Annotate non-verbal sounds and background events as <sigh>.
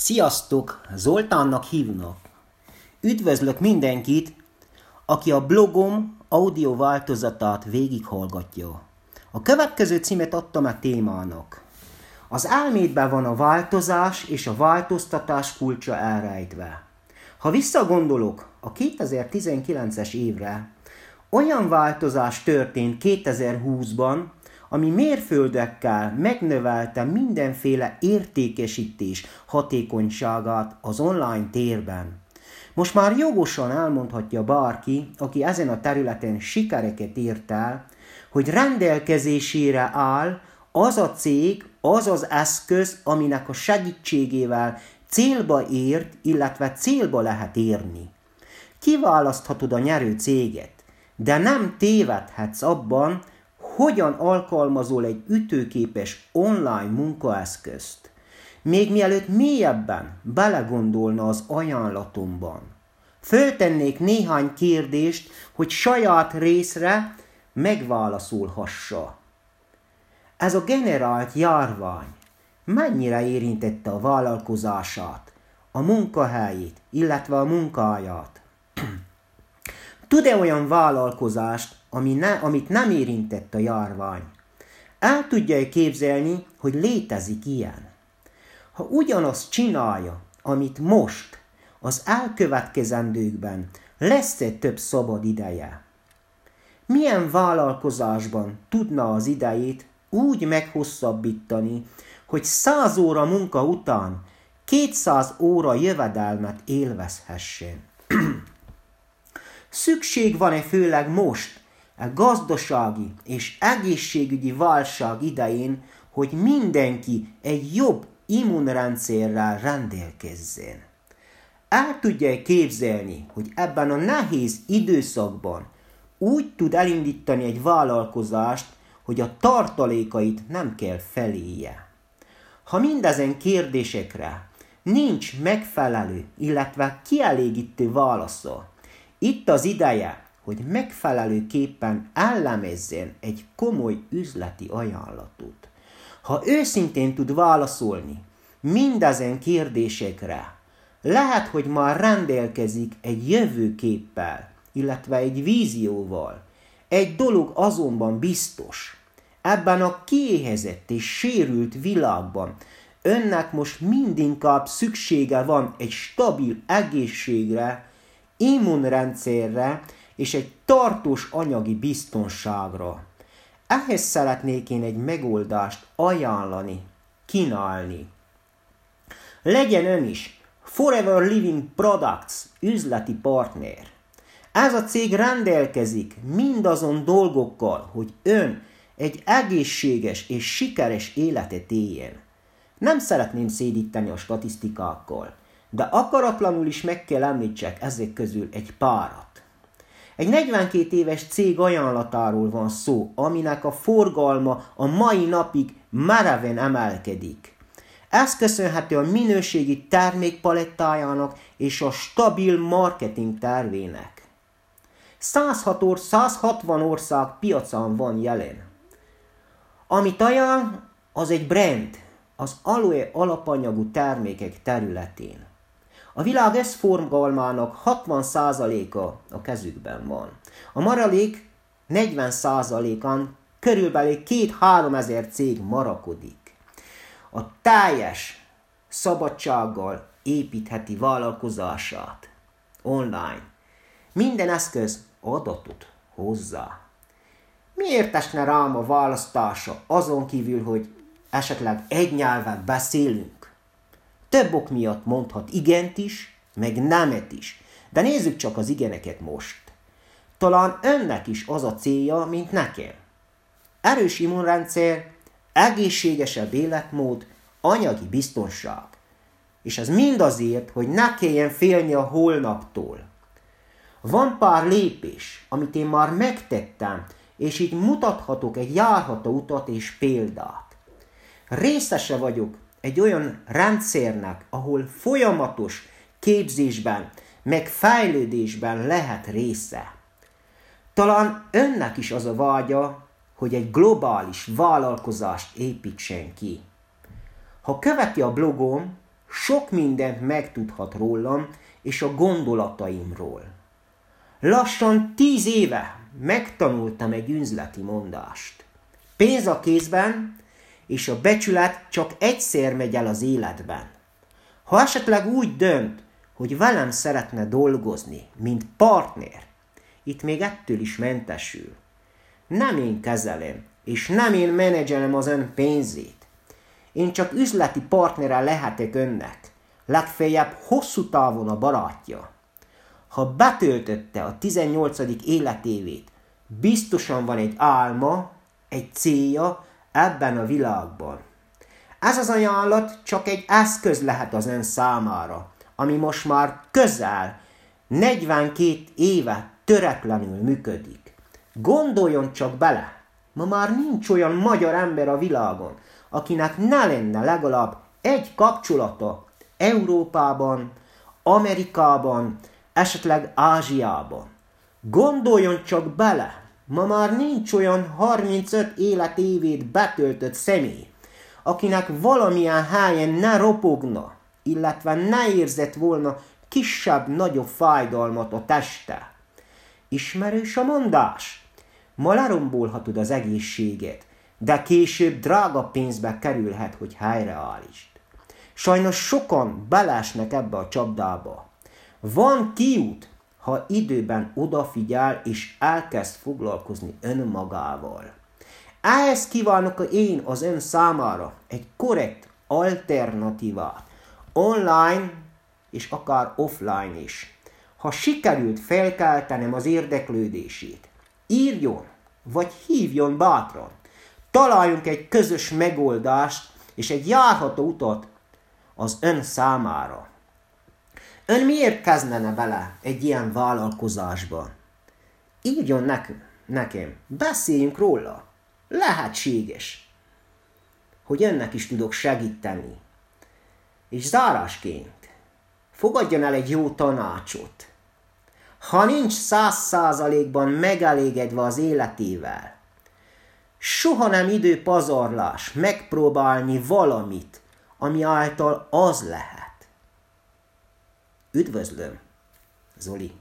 Sziasztok! Zoltánnak hívnak. Üdvözlök mindenkit, aki a blogom audio változatát végighallgatja. A következő címet adtam a témának. Az elmédben van a változás és a változtatás kulcsa elrejtve. Ha visszagondolok a 2019-es évre, olyan változás történt 2020-ban, ami mérföldekkel megnövelte mindenféle értékesítés hatékonyságát az online térben. Most már jogosan elmondhatja bárki, aki ezen a területen sikereket ért el, hogy rendelkezésére áll az a cég, az az eszköz, aminek a segítségével célba ért, illetve célba lehet érni. Kiválaszthatod a nyerő céget, de nem tévedhetsz abban, hogyan alkalmazol egy ütőképes online munkaeszközt, még mielőtt mélyebben belegondolna az ajánlatomban. Föltennék néhány kérdést, hogy saját részre megválaszolhassa. Ez a generált járvány mennyire érintette a vállalkozását, a munkahelyét, illetve a munkáját? <clears throat> Tud-e olyan vállalkozást, ami ne, amit nem érintett a járvány? El tudja-e képzelni, hogy létezik ilyen? Ha ugyanazt csinálja, amit most, az elkövetkezendőkben lesz-e több szabad ideje? Milyen vállalkozásban tudna az idejét úgy meghosszabbítani, hogy 100 óra munka után 200 óra jövedelmet élvezhessen? <clears throat> Szükség van-e főleg most, a gazdasági és egészségügyi válság idején, hogy mindenki egy jobb immunrendszerrel rendelkezzen. El tudja képzelni, hogy ebben a nehéz időszakban úgy tud elindítani egy vállalkozást, hogy a tartalékait nem kell feléje. Ha mindezen kérdésekre nincs megfelelő, illetve kielégítő válasza, itt az ideje, hogy megfelelőképpen ellemezzen egy komoly üzleti ajánlatot. Ha őszintén tud válaszolni mindezen kérdésekre, lehet, hogy már rendelkezik egy jövőképpel, illetve egy vízióval. Egy dolog azonban biztos. Ebben a kiéhezett és sérült világban önnek most mindinkább szüksége van egy stabil egészségre, immunrendszerre és egy tartós anyagi biztonságra. Ehhez szeretnék én egy megoldást ajánlani, kínálni. Legyen ön is Forever Living Products üzleti partner. Ez a cég rendelkezik mindazon dolgokkal, hogy ön egy egészséges és sikeres életet éljen. Nem szeretném szédíteni a statisztikákkal, de akaratlanul is meg kell említsek ezek közül egy párat. Egy 42 éves cég ajánlatáról van szó, aminek a forgalma a mai napig mereven emelkedik. Ez köszönhető a minőségi termékpalettájának és a stabil marketing tervének. 106 or 160 ország piacán van jelen. Amit ajánl, az egy brand, az aloe alapanyagú termékek területén. A világ összforgalmának 60%-a a kezükben van. A maradék 40%-an körülbelül 2-3 ezer cég marakodik. A teljes szabadsággal építheti vállalkozását online. Minden eszköz adatot hozzá. Miért esne rám a választása azon kívül, hogy esetleg egy nyelvet beszélünk? Több ok miatt mondhat igent is, meg nemet is. De nézzük csak az igeneket most. Talán önnek is az a célja, mint nekem. Erős immunrendszer, egészségesebb életmód, anyagi biztonság. És ez mind azért, hogy ne kelljen félni a holnaptól. Van pár lépés, amit én már megtettem, és így mutathatok egy járható utat és példát. Részese vagyok egy olyan rendszernek, ahol folyamatos képzésben, meg fejlődésben lehet része. Talán önnek is az a vágya, hogy egy globális vállalkozást építsen ki. Ha követi a blogom, sok mindent megtudhat rólam és a gondolataimról. Lassan tíz éve megtanultam egy üzleti mondást. Pénz a kézben, és a becsület csak egyszer megy el az életben. Ha esetleg úgy dönt, hogy velem szeretne dolgozni, mint partner, itt még ettől is mentesül. Nem én kezelem, és nem én menedzselem az ön pénzét. Én csak üzleti partnere lehetek önnek, legfeljebb hosszú távon a barátja. Ha betöltötte a 18. életévét, biztosan van egy álma, egy célja ebben a világban. Ez az ajánlat csak egy eszköz lehet az ön számára, ami most már közel 42 éve töretlenül működik. Gondoljon csak bele, ma már nincs olyan magyar ember a világon, akinek ne lenne legalább egy kapcsolata Európában, Amerikában, esetleg Ázsiában. Gondoljon csak bele, ma már nincs olyan 35 életévét betöltött személy, akinek valamilyen helyen ne ropogna, illetve ne érzett volna kisebb-nagyobb fájdalmat a teste. Ismerős a mondás? Ma lerombolhatod az egészséget, de később drága pénzbe kerülhet, hogy helyreállítsd. Sajnos sokan belesnek ebbe a csapdába. Van kiút, ha időben odafigyel és elkezd foglalkozni önmagával. Ehhez kívánok én az ön számára egy korrekt alternatívát, online és akár offline is. Ha sikerült felkeltenem az érdeklődését, írjon, vagy hívjon bátran. Találjunk egy közös megoldást és egy járható utat az ön számára. Ön miért kezdene bele egy ilyen vállalkozásba? Írjon nekünk, nekem, beszéljünk róla. Lehetséges, hogy önnek is tudok segíteni. És zárásként fogadjon el egy jó tanácsot. Ha nincs száz százalékban megelégedve az életével, soha nem idő pazarlás megpróbálni valamit, ami által az lehet. Üdvözlöm, Zoli!